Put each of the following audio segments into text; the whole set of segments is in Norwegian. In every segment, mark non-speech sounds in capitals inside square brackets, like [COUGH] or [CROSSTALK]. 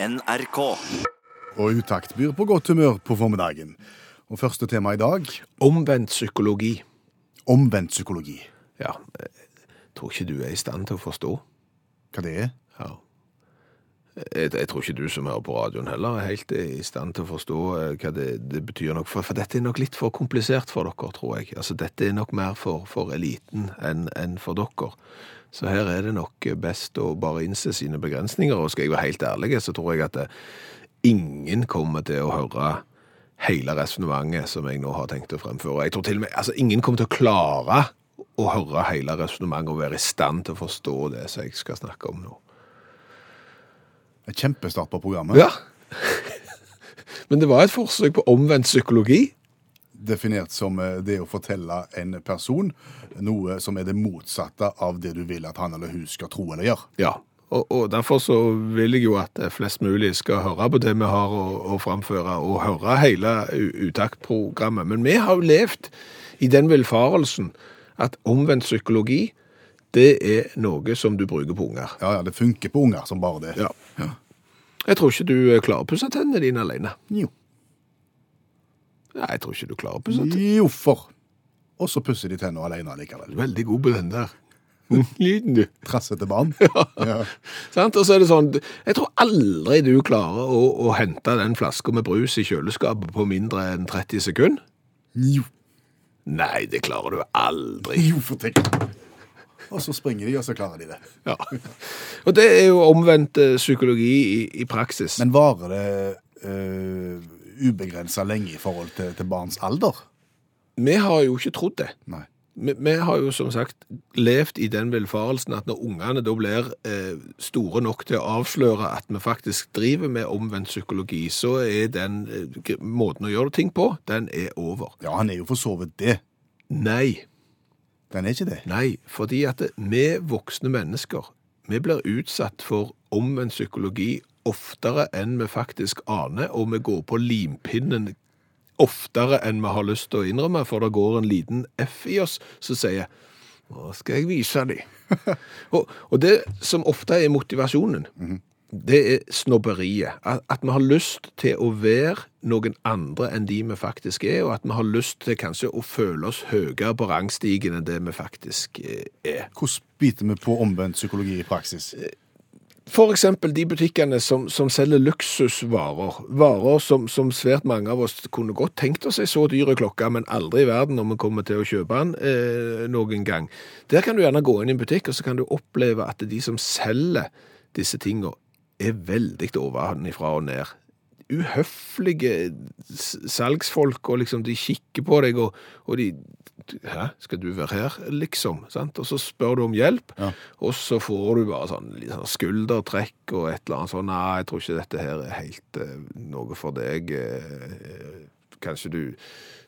NRK. Og Utakt byr på godt humør på formiddagen. Og første tema i dag Omvendt psykologi. omvendt psykologi. Ja, jeg tror ikke du er i stand til å forstå. Hva det er? Ja. Jeg, jeg tror ikke du som hører på radioen heller er helt i stand til å forstå eh, hva det, det betyr nok, for, for dette er nok litt for komplisert for dere, tror jeg. Altså, dette er nok mer for, for eliten enn en for dere. Så her er det nok best å bare innse sine begrensninger, og skal jeg være helt ærlig, så tror jeg at det, ingen kommer til å høre hele resonnementet som jeg nå har tenkt å fremføre. Jeg tror til og med, altså ingen kommer til å klare å høre hele resonnementet og være i stand til å forstå det som jeg skal snakke om nå. En kjempestart på programmet. Ja. [LAUGHS] Men det var et forsøk på omvendt psykologi. Definert som eh, det å fortelle en person noe som er det motsatte av det du vil at han eller hun skal tro eller gjøre. Ja. Og, og derfor så vil jeg jo at flest mulig skal høre på det vi har å, å framføre, og høre hele utaktprogrammet. Men vi har jo levd i den villfarelsen at omvendt psykologi, det er noe som du bruker på unger. Ja, ja, det funker på unger som bare det. Ja. Jeg tror ikke du klarer å pusse tennene dine alene. Jo. Nei, jeg tror ikke du klarer å pusse tennene. Jo, for. Og så pusser de tennene alene likevel. Veldig god på den der. [LAUGHS] Lyden, du. Trassete barn. [LAUGHS] Ja. ja. Og så er det sånn, jeg tror aldri du klarer å, å hente den flaska med brus i kjøleskapet på mindre enn 30 sekunder. Jo. Nei, det klarer du aldri. Jo, for tenk. Og så springer de, og så klarer de det. Ja. Og det er jo omvendt eh, psykologi i, i praksis. Men varer det uh, ubegrensa lenge i forhold til, til barns alder? vi har jo ikke trodd det. Nei. Vi, vi har jo som sagt levd i den velfarelsen at når ungene da blir eh, store nok til å avsløre at vi faktisk driver med omvendt psykologi, så er den eh, måten å gjøre ting på, den er over. Ja, han er jo for så vidt det. Nei. Den er ikke det. Nei, fordi at vi voksne mennesker, vi blir utsatt for omvendt psykologi oftere enn vi faktisk aner, og vi går på limpinnen oftere enn vi har lyst til å innrømme, for det går en liten F i oss som sier nå skal jeg vise dem. [LAUGHS] og, og det som ofte er motivasjonen, det er snobberiet. At, at vi har lyst til å være noen andre enn de vi faktisk er, og at vi har lyst til kanskje å føle oss høyere på rangstigen enn det vi faktisk eh, er. Hvordan biter vi på omvendt psykologi i praksis? For eksempel de butikkene som, som selger luksusvarer. Varer som, som svært mange av oss kunne godt tenkt oss ei så dyre klokke, men aldri i verden når vi kommer til å kjøpe den eh, noen gang. Der kan du gjerne gå inn i en butikk, og så kan du oppleve at det er de som selger disse tingene, er veldig ovenfra og ned. Uhøflige salgsfolk, og liksom de kikker på deg, og, og de Hæ, skal du være her, liksom? Sant? Og så spør du om hjelp, Ja. og så får du bare sånn, sånn skuldertrekk og et eller annet sånn, nei, jeg tror ikke dette her er helt uh, noe for deg. Uh, kanskje du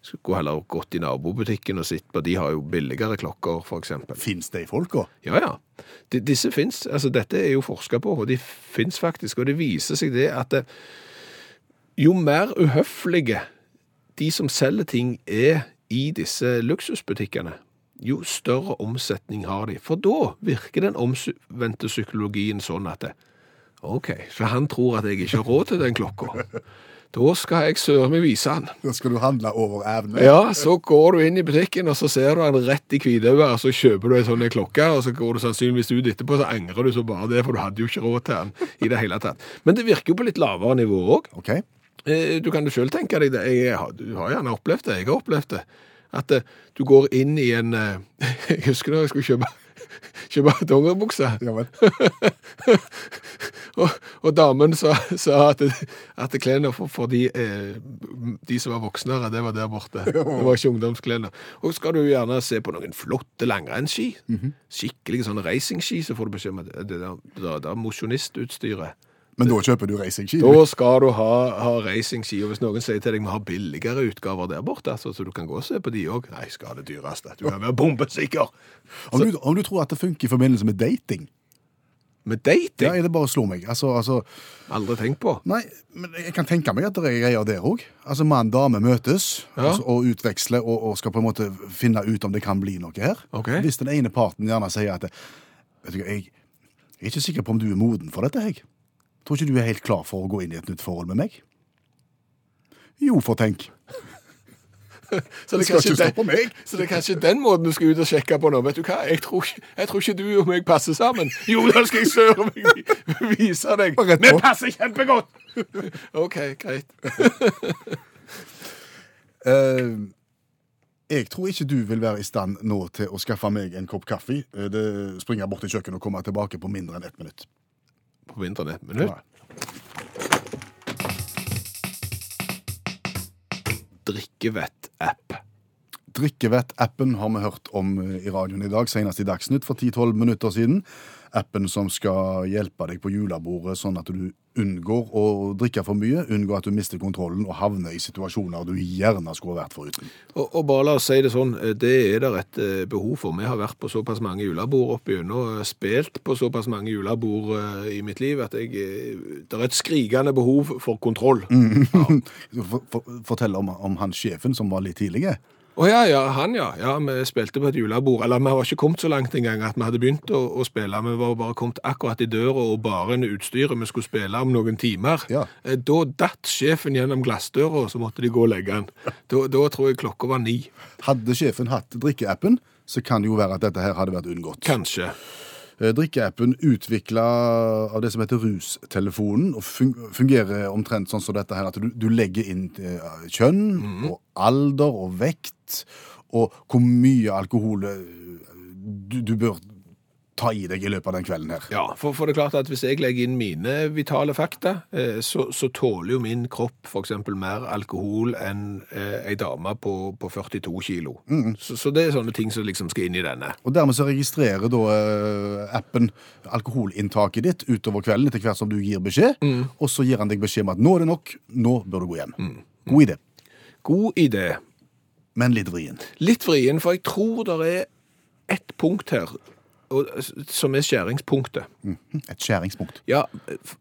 skulle heller gått i nabobutikken og sett på, de har jo billigere klokker, eksempel. Fins de folka? Ja, ja. De, disse finnes, altså dette er jo forsket på, og de finnes faktisk, og det viser seg det at det, jo mer uhøflige de som selger ting er i disse luksusbutikkene, jo større omsetning har de. For da virker den omvendte psykologien sånn at det, ok, så han tror at jeg ikke har råd til den klokka. [LAUGHS] Da skal jeg søren meg vise han. Da skal du handle over evne? Ja, så går du inn i butikken, og så ser du han rett i hvitøyet, og så kjøper du en sånn klokke, og så går du sannsynligvis ut etterpå, så angrer du så bare det, for du hadde jo ikke råd til han i det hele tatt. Men det virker jo på litt lavere nivå òg. OK. Eh, Du kan jo sjøl tenke deg det. Jeg har, du har gjerne opplevd det. Jeg har opplevd det. At eh, du går inn i en eh, [LAUGHS] Jeg husker da jeg skulle kjøpe, [LAUGHS] kjøpe dongeribukse. Ja. [LAUGHS] Og, og damen sa, sa at, at klærne for, for de, eh, de som var voksnere, det var der borte. Det var ikke ungdomsklærne. Og skal du gjerne se på noen flotte langrennsski, skikkelig sånne racingski, så får du beskjed om at det der, det der, er mosjonistutstyret. Men da kjøper du racingski? Da skal du ha, ha racingski, og hvis noen sier til deg vi har billigere utgaver der borte, så, så du kan gå og se på de òg. Nei, skal ha det dyreste. Du kan være bombesikker. Om du, om du tror at det funker i forbindelse med dating? Med dating? Ja, det bare slo meg. Altså, altså Aldri tenkt på. Nei, men jeg kan tenke meg at det er greier der òg. Altså, mann og dame møtes Ja. altså, og utveksler og, og skal på en måte finne ut om det kan bli noe her. Okay. Hvis den ene parten gjerne sier at Vet du hva, jeg er ikke sikker på om du er moden for dette, jeg. Tror ikke du er helt klar for å gå inn i et nytt forhold med meg? Jo, for tenk. [LAUGHS] Så Det skal ikke stå den, på meg. så det er kanskje den måten du skal ut og sjekke på nå. Vet du hva, jeg tror, ikke- jeg tror ikke du og meg passer sammen. Jo, [LAUGHS] da skal jeg søren meg vise deg. Vi passer kjempegodt! [LAUGHS] OK, greit. uh, jeg tror ikke du vil være i stand nå til å skaffe meg en kopp kaffe. Eh, Det springer bort til kjøkkenet og kommer tilbake på mindre enn ett minutt. På mindre enn ett minutt. Drikkevett-app. Drikkevett-appen har vi hørt om eh, i radioen i dag, senest i Dagsnytt for 10-12 minutter siden. Appen som skal hjelpe deg på julebordet, sånn at du unngår å drikke for mye, unngår at du mister kontrollen og havner i situasjoner du gjerne skulle vært foruten. Og, og bare la oss si det sånn, eh, det er det et eh, behov for. Vi har vært på såpass mange julebord opp igjennom, og spilt på såpass mange julebord eh, i mitt liv, at jeg, eh, det er et skrikende behov for kontroll. [LAUGHS] For, for, fortell om, om han sjefen som var litt tidlig. Å ja, ja, han ja. Ja, Vi spilte på et julebord. Eller vi var ikke kommet så langt engang at vi hadde begynt å, å spille. Vi var bare kommet akkurat i døra og bare med utstyret vi skulle spille om noen timer. Ja. Eh, Da datt sjefen gjennom glassdøra, og så måtte de gå og legge han. Da, da tror jeg klokka var ni. Hadde sjefen hatt drikkeappen, så kan det jo være at dette her hadde vært unngått. Kanskje. Eh, Drikkeappen utvikla av det som heter Rustelefonen, og fungerer omtrent sånn som dette her, at du, du legger inn eh, kjønn og alder og vekt, og hvor mye alkohol eh, du, du bør ta i deg i løpet av den kvelden her. Ja, for, for det er klart at hvis jeg legger inn mine vitale fakta, eh, så, så tåler jo min kropp eksempel mer alkohol enn eh, ei dame på, på 42 kilo. Så, så det er sånne ting som liksom skal inn i denne. Og dermed så registrerer da eh, appen alkoholinntaket ditt utover kvelden etter hvert som du gir beskjed, og så gir han deg beskjed om at nå er det nok, nå bør du gå hjem. God idé, God idé. men litt vrien. Litt vrien, for jeg tror det er ett punkt her som er skjæringspunktet. Et skjæringspunkt. Ja,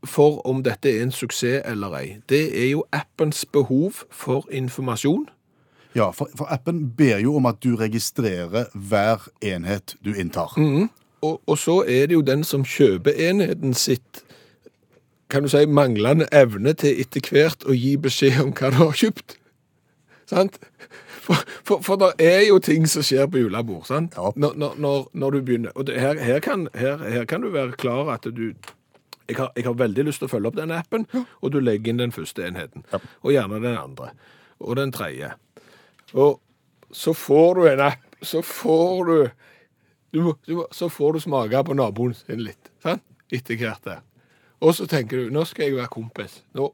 for om dette er en suksess eller ei. Det er jo appens behov for informasjon. Ja, for, for appen ber jo om at du registrerer hver enhet du inntar. Og, og så er det jo den som kjøper enheten sitt, kan du si, manglende evne til etter hvert å gi beskjed om hva du har kjøpt. Sant? For, for, for det er jo ting som skjer på julebord, sant? Ja. Når, når, når, du begynner. Og det, her, her, kan, her, her kan du være klar at du jeg har, jeg har veldig lyst til å følge opp den appen, og du legger inn den første enheten. Og gjerne den andre. Og den tredje. Og så får du en app, så får du du, må- du, må- så får du smake på naboen sin litt, sant? Etter hvert der. Og så tenker du, nå skal jeg være kompis. Nå,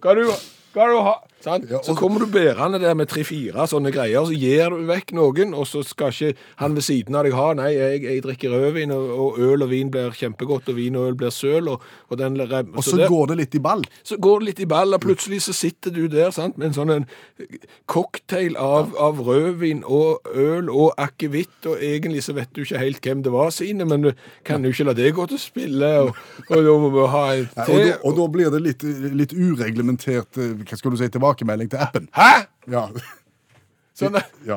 hva du, hva du ha? Ja, og så kommer du bærende der med tre-fire sånne greier, så gir du vekk noen, og så skal ikke han ved siden av deg ha, nei, jeg, jeg drikker rødvin, og, og øl og vin blir kjempegodt, og vin og øl blir søl, og, og den så Og så der- går det litt i ball. så går det litt i ball, og plutselig så sitter du der sant, med en sånn en cocktail av, av rødvin og øl og akevitt, og egentlig så vet du ikke helt hvem det var sine, men du kan jo ikke la det gå til spille, og, og da må vi ha en Ja, te. og, da, blir det litt, litt ureglementert eh, hva skal du si, tilbakemelding til appen. Hæ? Ja. [LAUGHS] Sånn, ja.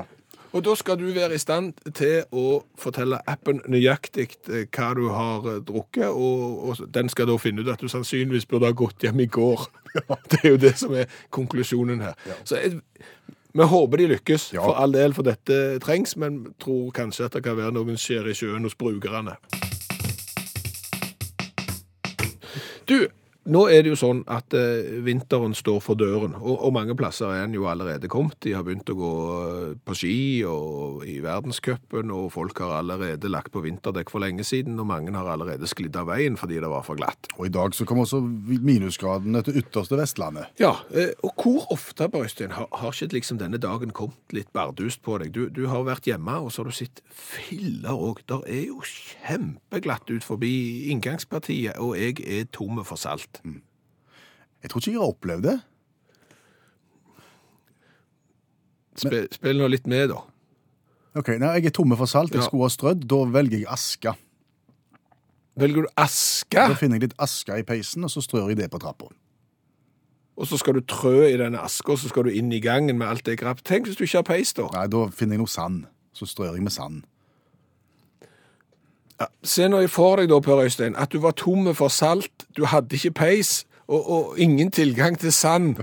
og da skal du være i stand til å fortelle appen nøyaktig eh, hva du har eh, drukket, og, og den skal da finne ut at du sannsynligvis burde ha gått hjem i går. [LAUGHS] [LAUGHS] Det er jo det som er konklusjonen her. Så jeg, vi håper de lykkes, Ja. for all del, for dette trengs, men tror kanskje at det kan være noen skjer i sjøen hos brukerne. Du, nå er det jo sånn at eh, vinteren står for døren, og, og mange plasser er den jo allerede kommet. De har begynt å gå eh, på ski og i verdenscupen, og folk har allerede lagt på vinterdekk for lenge siden, og mange har allerede sklidd av veien fordi det var for glatt. Og i dag så kommer også minusgradene til ytterste Vestlandet. Ja, eh, og hvor ofte, Børstein, har, har ikke liksom denne dagen kommet litt bardust på deg? Du, du har vært hjemme, og så har du sett filler òg. Der er jo kjempeglatt ut forbi inngangspartiet, og jeg er tomme for salt. Jeg tror ikke jeg har opplevd det. Spe, spill nå litt med, da. Ok, nei, Jeg er tomme for salt, jeg Ja. skulle ha strødd. Da velger jeg aske. Velger du aske, Da finner jeg litt aske i peisen, og så strør jeg det på trappa. og så skal du trø i denne aska, og så skal du inn i gangen med alt det grapp. Tenk hvis du ikke har peis, da. Nei, da finner jeg noe sand. Så strør jeg med sand. Se nå for deg da, Per Øystein, at du var tomme for salt, du hadde ikke peis, og, og ingen tilgang til sand.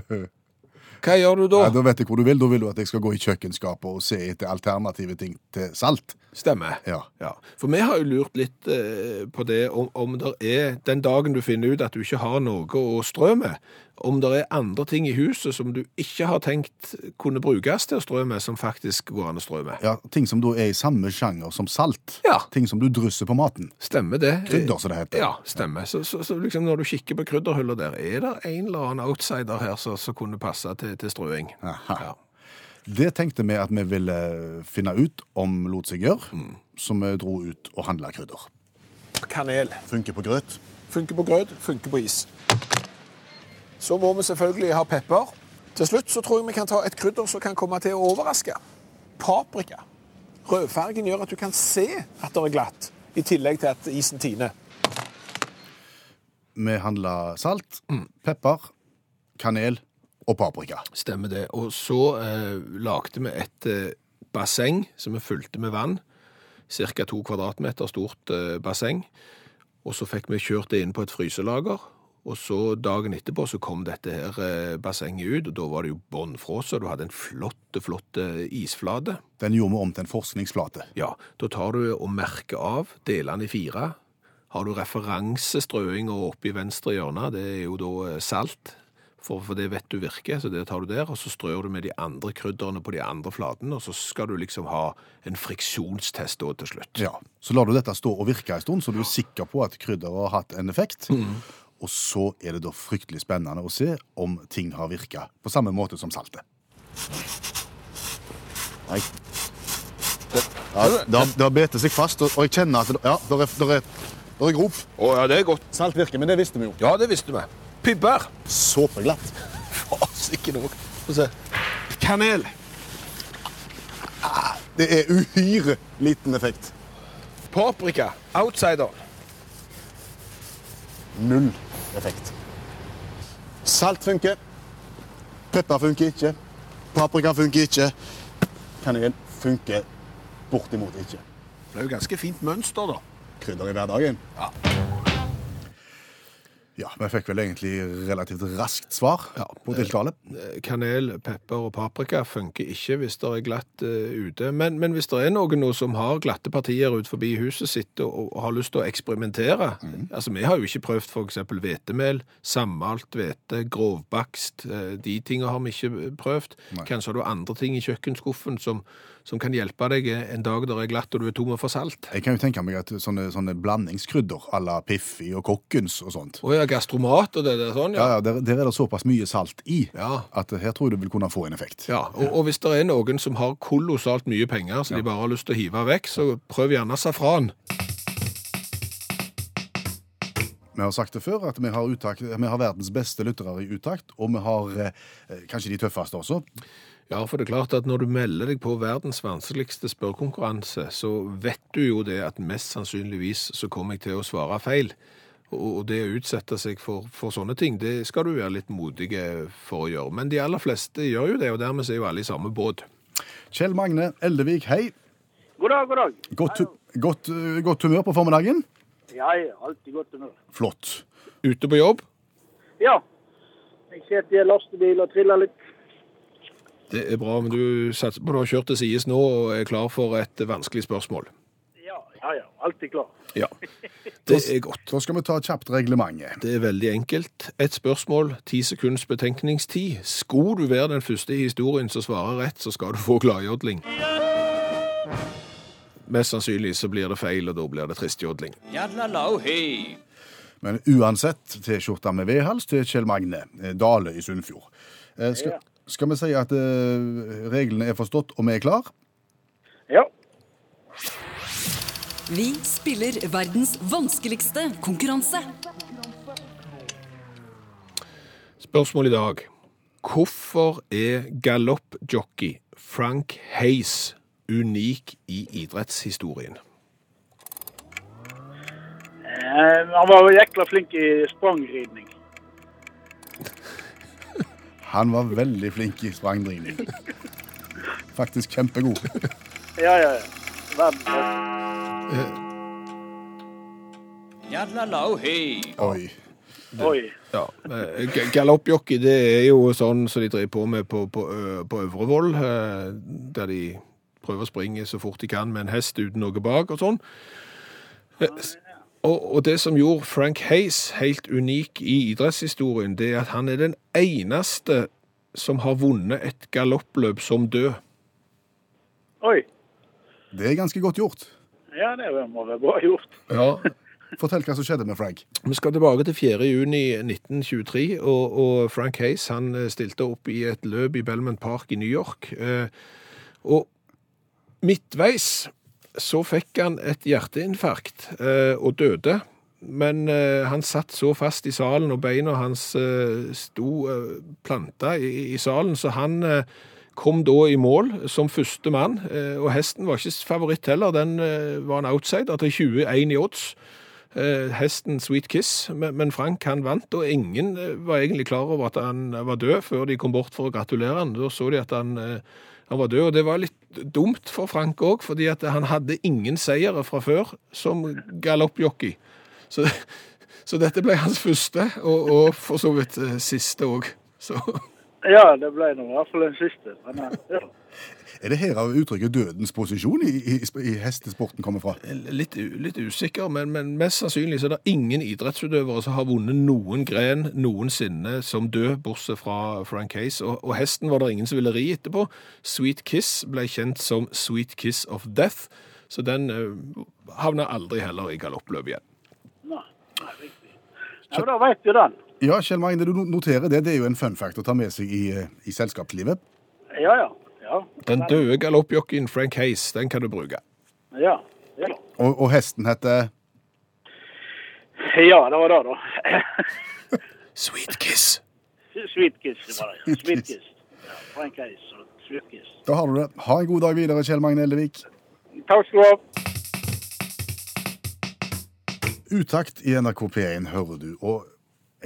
Hva gjør du da? Ja, da vet jeg hvor du vil. Da vil du at jeg skal gå i kjøkkenskapet og se etter alternative ting til salt. Stemmer. Ja. For vi har jo lurt litt eh, på det om, om det er den dagen du finner ut at du ikke har noe å strø med, om det er andre ting i huset som du ikke har tenkt kunne brukes til å strø med, som faktisk går an å strø med. Ja, Ting som da er i samme sjanger som salt. Ja. Ting som du drysser på maten. Stemmer det? Krydder, som det heter. Ja, stemmer. Så, så, så liksom når du kikker på krydderhylla der, er det en eller annen outsider her som kunne passe til, til strøing? Aha. Ja. Det tenkte vi at vi ville finne ut om lot seg gjøre, så vi dro ut og handla krydder. Kanel. Funker på grøt. Funker på grøt, funker på is. Så må vi selvfølgelig ha pepper. Til slutt så tror jeg vi kan ta et krydder som kan komme til å overraske. Paprika. Rødfargen gjør at du kan se at det er glatt, i tillegg til at isen tiner. Vi handla salt, pepper, kanel og paprika. Stemmer det. Og så eh, lagde vi et eh, basseng som vi fylte med vann. Cirka to kvadratmeter stort eh, basseng. Og så fikk vi kjørt det inn på et fryselager. Og så dagen etterpå så kom dette her eh, bassenget ut, og da var det jo bånnfrosset. Du hadde en flott, flott eh, isflate. Den gjorde vi om til en forskningsflate. Ja, da tar du og merker av delene i fire. Har du referansestrøinga og oppe i venstre hjørne, det er jo da eh, salt, for, for det vet du virker, så det tar du der, og så strør du med de andre krydderne på de andre flatene, og så skal du liksom ha en friksjonstest da til slutt. Ja, Så lar du dette stå og virke en stund, så du er sikker på at krydderet har hatt en effekt. Mm. Og så er det da fryktelig spennende å se om ting har virka på samme måte som saltet. Nei. Det, ja, det, har, det har betet seg fast, og, og jeg kjenner at det, ja, det er, det er, det er grop. Å ja, det er godt. Salt virker, men det visste vi jo. Ja, det visste vi. Pibber. Såpeglatt. Fasiken òg. Få se. Kanel. Det er uhyre liten effekt. Paprika. Outsider. Null effekt. Salt funker. Pepper funker ikke. Paprika funker ikke. Kanel funker bortimot ikke. Det er jo ganske fint mønster, da. Krydder i hverdagen. Ja. Ja, vi fikk vel egentlig relativt raskt svar Ja. på tiltale. Eh, Kanel, pepper og paprika funker ikke hvis det er glatt uh, ute. Men, men hvis det er noen nå som har glatte partier ut forbi huset sitt og, og har lyst til å eksperimentere Altså, Vi har jo ikke prøvd f.eks. hvetemel, sammalt hvete, grovbakst. eh, De tingene har vi ikke prøvd. Nei. Kanskje har du andre ting i kjøkkenskuffen som, som kan hjelpe deg en dag der er glatt og du er tom for salt. Jeg kan jo tenke meg at sånne, sånne blandingskrydder à la Piffi og Kokkens og sånt Å ja, gastromat og det der sånn, Ja, ja, der, der er det såpass mye salt i Ja. at her tror jeg du vil kunne få en effekt. Ja, og, og hvis det er noen som har kolossalt mye penger, så de bare har lyst til å hive vekk, så prøv gjerne safran. Vi har sagt det før at vi har, uttakt, vi har verdens beste lyttere i utakt, og vi har eh, kanskje de tøffeste også. Ja, for det er klart at når du melder deg på verdens vanskeligste spørrekonkurranse, så vet du jo det at mest sannsynligvis så kommer jeg til å svare feil. Og det å utsette seg for, for sånne ting, det skal du være litt modig for å gjøre. Men de aller fleste gjør jo det, og dermed er jo alle i samme båt. Kjell Magne Eldevik, hei. God dag, god dag. Godt, godt, eh, godt humør på formiddagen? Ja, ja, alltid godt humør. Flott. Ute på jobb? Ja, jeg sitter i en lastebil og triller litt. Det er bra, men du satser på du har kjørt til sides nå og er klar for et vanskelig spørsmål. Ja, ja, alltid klar. Ja, [LAUGHS] det er godt. Da skal vi ta kjapt reglementet. Det er veldig enkelt. Et spørsmål, ti sekunds betenkningstid. Skulle du være den første i historien som svarer rett, så skal du få gladjodling. Mest sannsynlig så blir det feil, og da blir det tristjodling. Men uansett T-skjorta med vedhals til Kjell Magne eh, Dale i Sunnfjord. Eh, Skal, skal vi si at eh, reglene er forstått, og vi er klar? Ja, Vi spiller verdens vanskeligste konkurranse. Spørsmål i dag. Hvorfor er galoppjockey Frank Hayes unik i idrettshistorien? eh, han var jækla flink i sprangridning. [LAUGHS] Han var veldig flink i sprangridning. Faktisk kjempegod. Ja, ja, ja. Verdens. Oi. Oi. Ja, eh, Galoppjockey det er jo sånn som de driver på med på, på, på Øvrevoll, eh, der de prøver å springe så fort de kan med en hest uten noe bak og sånn. Eh, Og, og det som gjorde Frank Hayes helt unik i idrettshistorien, det er at han er den eneste som har vunnet et galoppløp som død. Oi. Det er ganske godt gjort. Ja, det må være bra gjort. Ja, Fortell hva som skjedde med Frank. Vi skal tilbake til 4. juni 1923, og, og Frank Hayes han eh, stilte opp i et løp i Bellman Park i New York. Eh, og midtveis så fikk han et hjerteinfarkt eh, og døde. Men han satt så fast i salen, og beina hans sto planta i, i salen, så han kom da i mål som første mann. Eh, og hesten var ikke favoritt heller, den eh, var en outsider til 21 i odds eh, hesten Sweet Kiss, men, Frank han vant, og ingen var egentlig klar over at han var død før de kom bort for å gratulere han. Da så de at han, han var død, og det var litt dumt for Frank òg, fordi at han hadde ingen seire fra før som galoppjockey. Så, [LAUGHS] så dette ble hans første, og, og for så vidt siste òg. Ja, det ble nå i hvert fall den siste. Men, eh, ja. [LAUGHS] Er det her av uttrykket 'dødens posisjon' i, i, i hestesporten kommer fra? litt, litt usikker, men, men mest sannsynlig så er det ingen idrettsutøvere som har vunnet noen gren noensinne som død, bortsett fra Frank Case. Og, og hesten var det ingen som ville ri etterpå. Sweet Kiss ble kjent som Sweet Kiss of Death, så den uh, havna aldri heller i galoppløp igjen. Nei, nei, riktig. Ja, men da vet du den. Ja, Kjell Magne, du noterer det. Det er jo en fun fact å ta med seg i, eh, i selskapslivet. Ja, ja. Ja, Den døde galoppjockeyen Frank Hayes, den kan du bruke. ja. ja. Og, og hesten heter ja det var det, da. [LAUGHS] Sweet Kiss! Sweet Kiss det var det. Sweet Kiss. Ja, Frank Hayes og Sweet Kiss. Da har du det. Ha en god dag videre, Kjell Magne Eldevik. Takk skal du ha. Utakt i NRK P1 hører du, og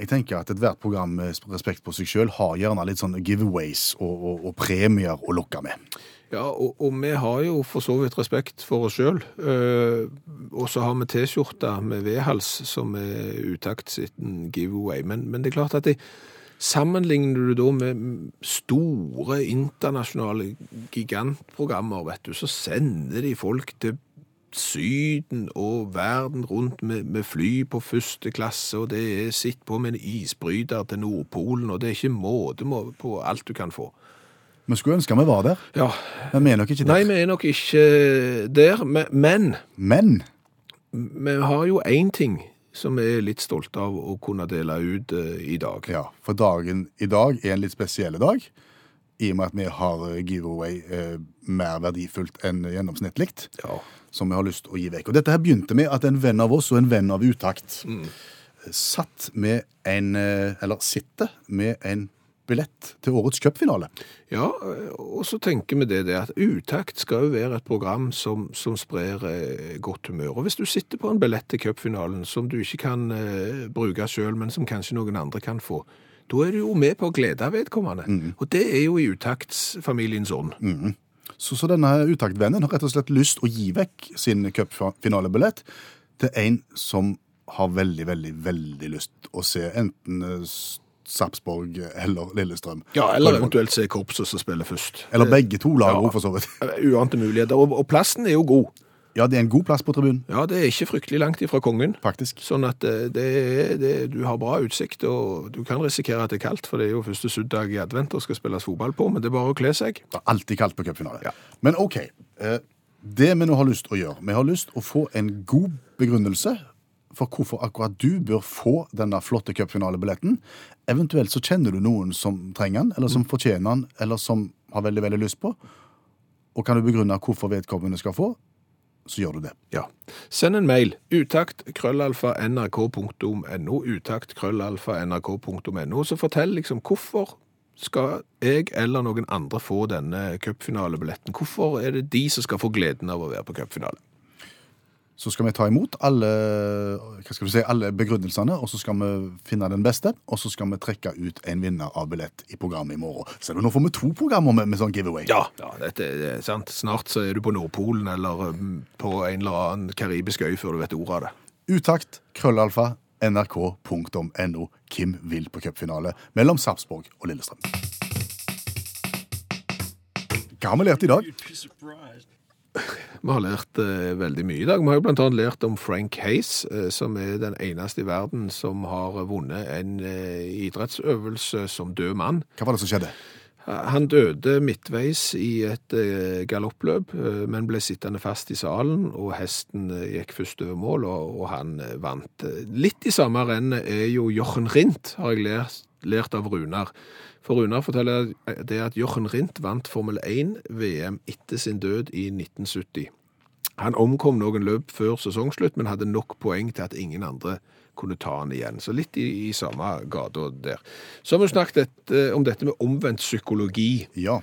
jeg tenker at ethvert program med respekt på seg sjøl har gjerne litt sånn giveaways og, og, og premier å lokke med. Ja, og, og vi har jo for så vidt respekt for oss sjøl. og så har vi T-skjorta med V-hals som er utakt sitt giveaway. Men, men det er klart at det, sammenligner du da med store internasjonale gigantprogrammer, vet du, så sender de folk til Syden og verden rundt med, med fly på første klasse, og det er sitt på med en isbryter til Nordpolen, og det er ikke måte på alt du kan få. Vi skulle ønske vi var der, Ja, men vi er nok ikke der. Nei, vi er nok ikke der, men Men vi har jo én ting som vi er litt stolte av å kunne dele ut uh, i dag. ja, for dagen i dag er en litt spesiell dag. I og med at vi har giveaway eh, mer verdifullt enn gjennomsnittlig, Ja. som vi har lyst til å gi vekk. Og dette her begynte med at en venn av oss og en venn av Utakt mm. satt med en, eh, eller sitter med en billett til årets cupfinale. ja, eh, og så tenker vi det, det at Utakt skal jo være et program som, som sprer eh, godt humør. Og hvis du sitter på en billett til cupfinalen som du ikke kan eh, bruke sjøl, men som kanskje noen andre kan få, da er du jo med på å glede vedkommende. Og det er jo i utaktsfamiliens ånd. Så, så denne utaktvennen har rett og slett lyst å gi vekk sin cupfinalebillett til en som har veldig, veldig, veldig lyst å se enten Sapsborg Sarpsborg eller Lillestrøm. Ja, eller eventuelt se korpset som spiller først. Eller begge to lag, Ja. for så vidt. Uante muligheter. Og, og plassen er jo god. Ja, det er en god plass på tribunen, Ja, det er ikke fryktelig langt ifra kongen. faktisk. Sånn at eh, det det, du har bra utsikt, og du kan risikere at det er kaldt, for det er jo første suddag i advent og skal spilles fotball på, men det er bare å kle seg. Det er alltid kaldt på cupfinale. Ja. Men OK. eh, Det vi nå har lyst til å gjøre, vi har lyst til å få en god begrunnelse for hvorfor akkurat du bør få denne flotte cupfinalebilletten. Eventuelt så kjenner du noen som trenger den, eller som fortjener den, eller som har veldig, veldig lyst på. Og kan du begrunne hvorfor vedkommende skal få, så gjør du det. Ja. Send en mail. Utakt krøllalfa nrk.no. Utakt nrk.no. Så fortell liksom hvorfor skal jeg eller noen andre få denne cupfinalebilletten? Hvorfor er det de som skal få gleden av å være på cupfinale? Så skal vi ta imot alle, hva skal du si, alle begrunnelsene, og så skal vi finne den beste, og så skal vi trekke ut en vinner av billett i programmet i morgen. Så nå får vi to programmer med, med sånn giveaway. Ja, ja dette er sant. Snart så er du på Nordpolen eller um, på en eller annen karibisk øy før du vet ordet av det. Utakt, krøllalfa, nrk.no. Kim vil på cupfinale mellom Sarpsborg og Lillestrøm. Hva har vi lært i dag? Vi har lært eh, veldig mye i dag. Vi har jo annet lært om Frank Hayes, eh, som er den eneste i verden som har vunnet en eh, idrettsøvelse som død mann. Hva var det som skjedde? Han døde midtveis i et eh, galoppløp, eh, men ble sittende fast i salen, og hesten eh, gikk først over mål, og, og han vant. Litt i samme rennet er jo Jochen Rindt, har jeg lært, lært av Runar. For Runar forteller det at Jochen Rindt vant Formel 1-VM etter sin død i 1970. Han omkom noen løp før sesongslutt, men hadde nok poeng til at ingen andre kunne ta han igjen. Så litt i, i samme gata der. Så har vi snakket et, eh, om dette med omvendt psykologi. Ja.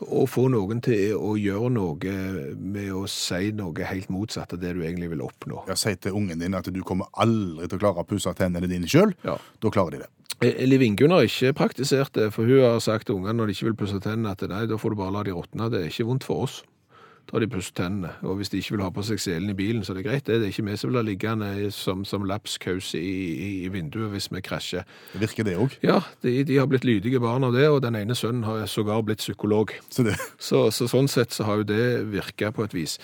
Å få noen til å gjøre noe med å si noe helt motsatt av det du egentlig vil oppnå. Ja, Si til ungen din at du kommer aldri til å klare å pusse tennene dine sjøl. Ja. Da klarer de det. Eh, Liv Ingunn har ikke praktisert det, for hun har sagt til ungene når de ikke vil pusse tennene, at nei, da får du bare la de råtne. Det er ikke vondt for oss. Da har de pusset tennene. Og hvis de ikke vil ha på seg selen i bilen, så er det greit. Det er ikke vi som ha liggende som, som lapskaus i, i, i vinduet hvis vi krasjer. Det virker det òg. Ja, de, de har blitt lydige barn av det, og den ene sønnen har sågar blitt psykolog. Så det Så, så sånn sett så har jo det virka på et vis.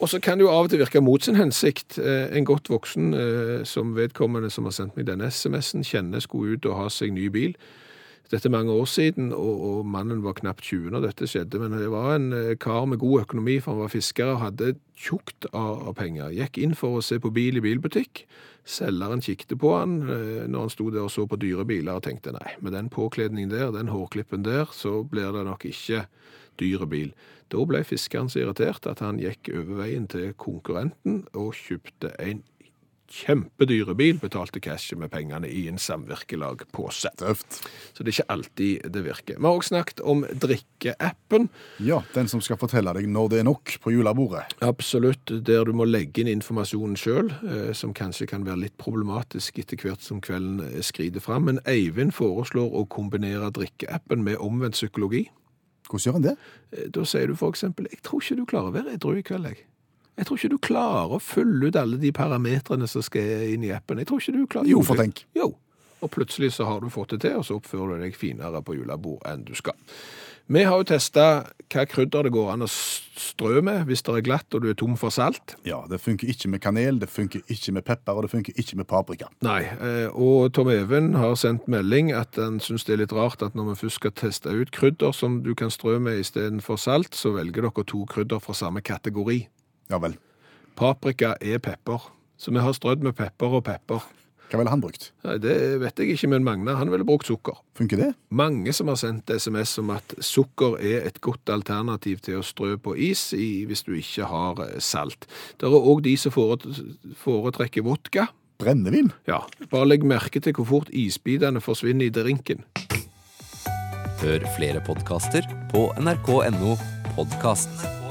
Og så kan det jo av og til virke mot sin hensikt. Eh, En godt voksen eh, som vedkommende som har sendt meg denne SMS-en, kjenner skulle ut og ha seg ny bil. Dette er mange år siden, og, og mannen var knapt 20 når dette skjedde. Men det var en eh, kar med god økonomi, for han var fisker og hadde tjukt av, av penger. Gikk inn for å se på bil i bilbutikk. Selgeren kikte på han eh, når han sto der og så på dyre biler og tenkte nei, med den påkledningen der, den hårklippen der, så blir det nok ikke dyre bil. Da ble fiskeren så irritert at han gikk over veien til konkurrenten og kjøpte en kjempedyre bil, betalte cashet med pengene i en samvirkelagpose. Tøft. Så det er ikke alltid det virker. Vi har også snakket om drikkeappen. Ja, den som skal fortelle deg når det er nok på julebordet. Absolutt, der du må legge inn informasjonen sjøl, som kanskje kan være litt problematisk etter hvert som kvelden eh, skrider fram. Men Eivind foreslår å kombinere drikkeappen med omvendt psykologi. Hvordan gjør han det? Eh, Da sier du eksempel Jeg tror ikke du klarer å være edru i kveld, jeg. Jeg tror ikke du klarer å fylle ut alle de parametrene som skal inn i appen. Jeg tror ikke du klarer Jo, for tenk. Jo. Og plutselig så har du fått det til, og så oppfører du deg finere på julebord enn du skal. Vi har jo testa hva krydder det går an å strø med hvis det er glatt og du er tom for salt. Ja, Det funker ikke med kanel, det funker ikke med pepper, og det funker ikke med paprika. Nei, eh, og Tom Even har sendt melding at han syns det er litt rart at når vi først skal teste ut krydder som du kan strø med istedenfor salt, så velger dere to krydder fra samme kategori. Ja vel. Paprika er pepper, så vi har strødd med pepper og pepper. Hva ville han brukt? Nei, Det vet jeg ikke, men Magne han ville brukt sukker. Funker det? Mange som har sendt SMS om at sukker er et godt alternativ til å strø på is i, hvis du ikke har eh, salt. Det er òg de som foretrekker vodka. Brennevin? Ja, bare legg merke til hvor fort isbitene forsvinner i drinken. Hør flere podkaster på nrk.no podkast.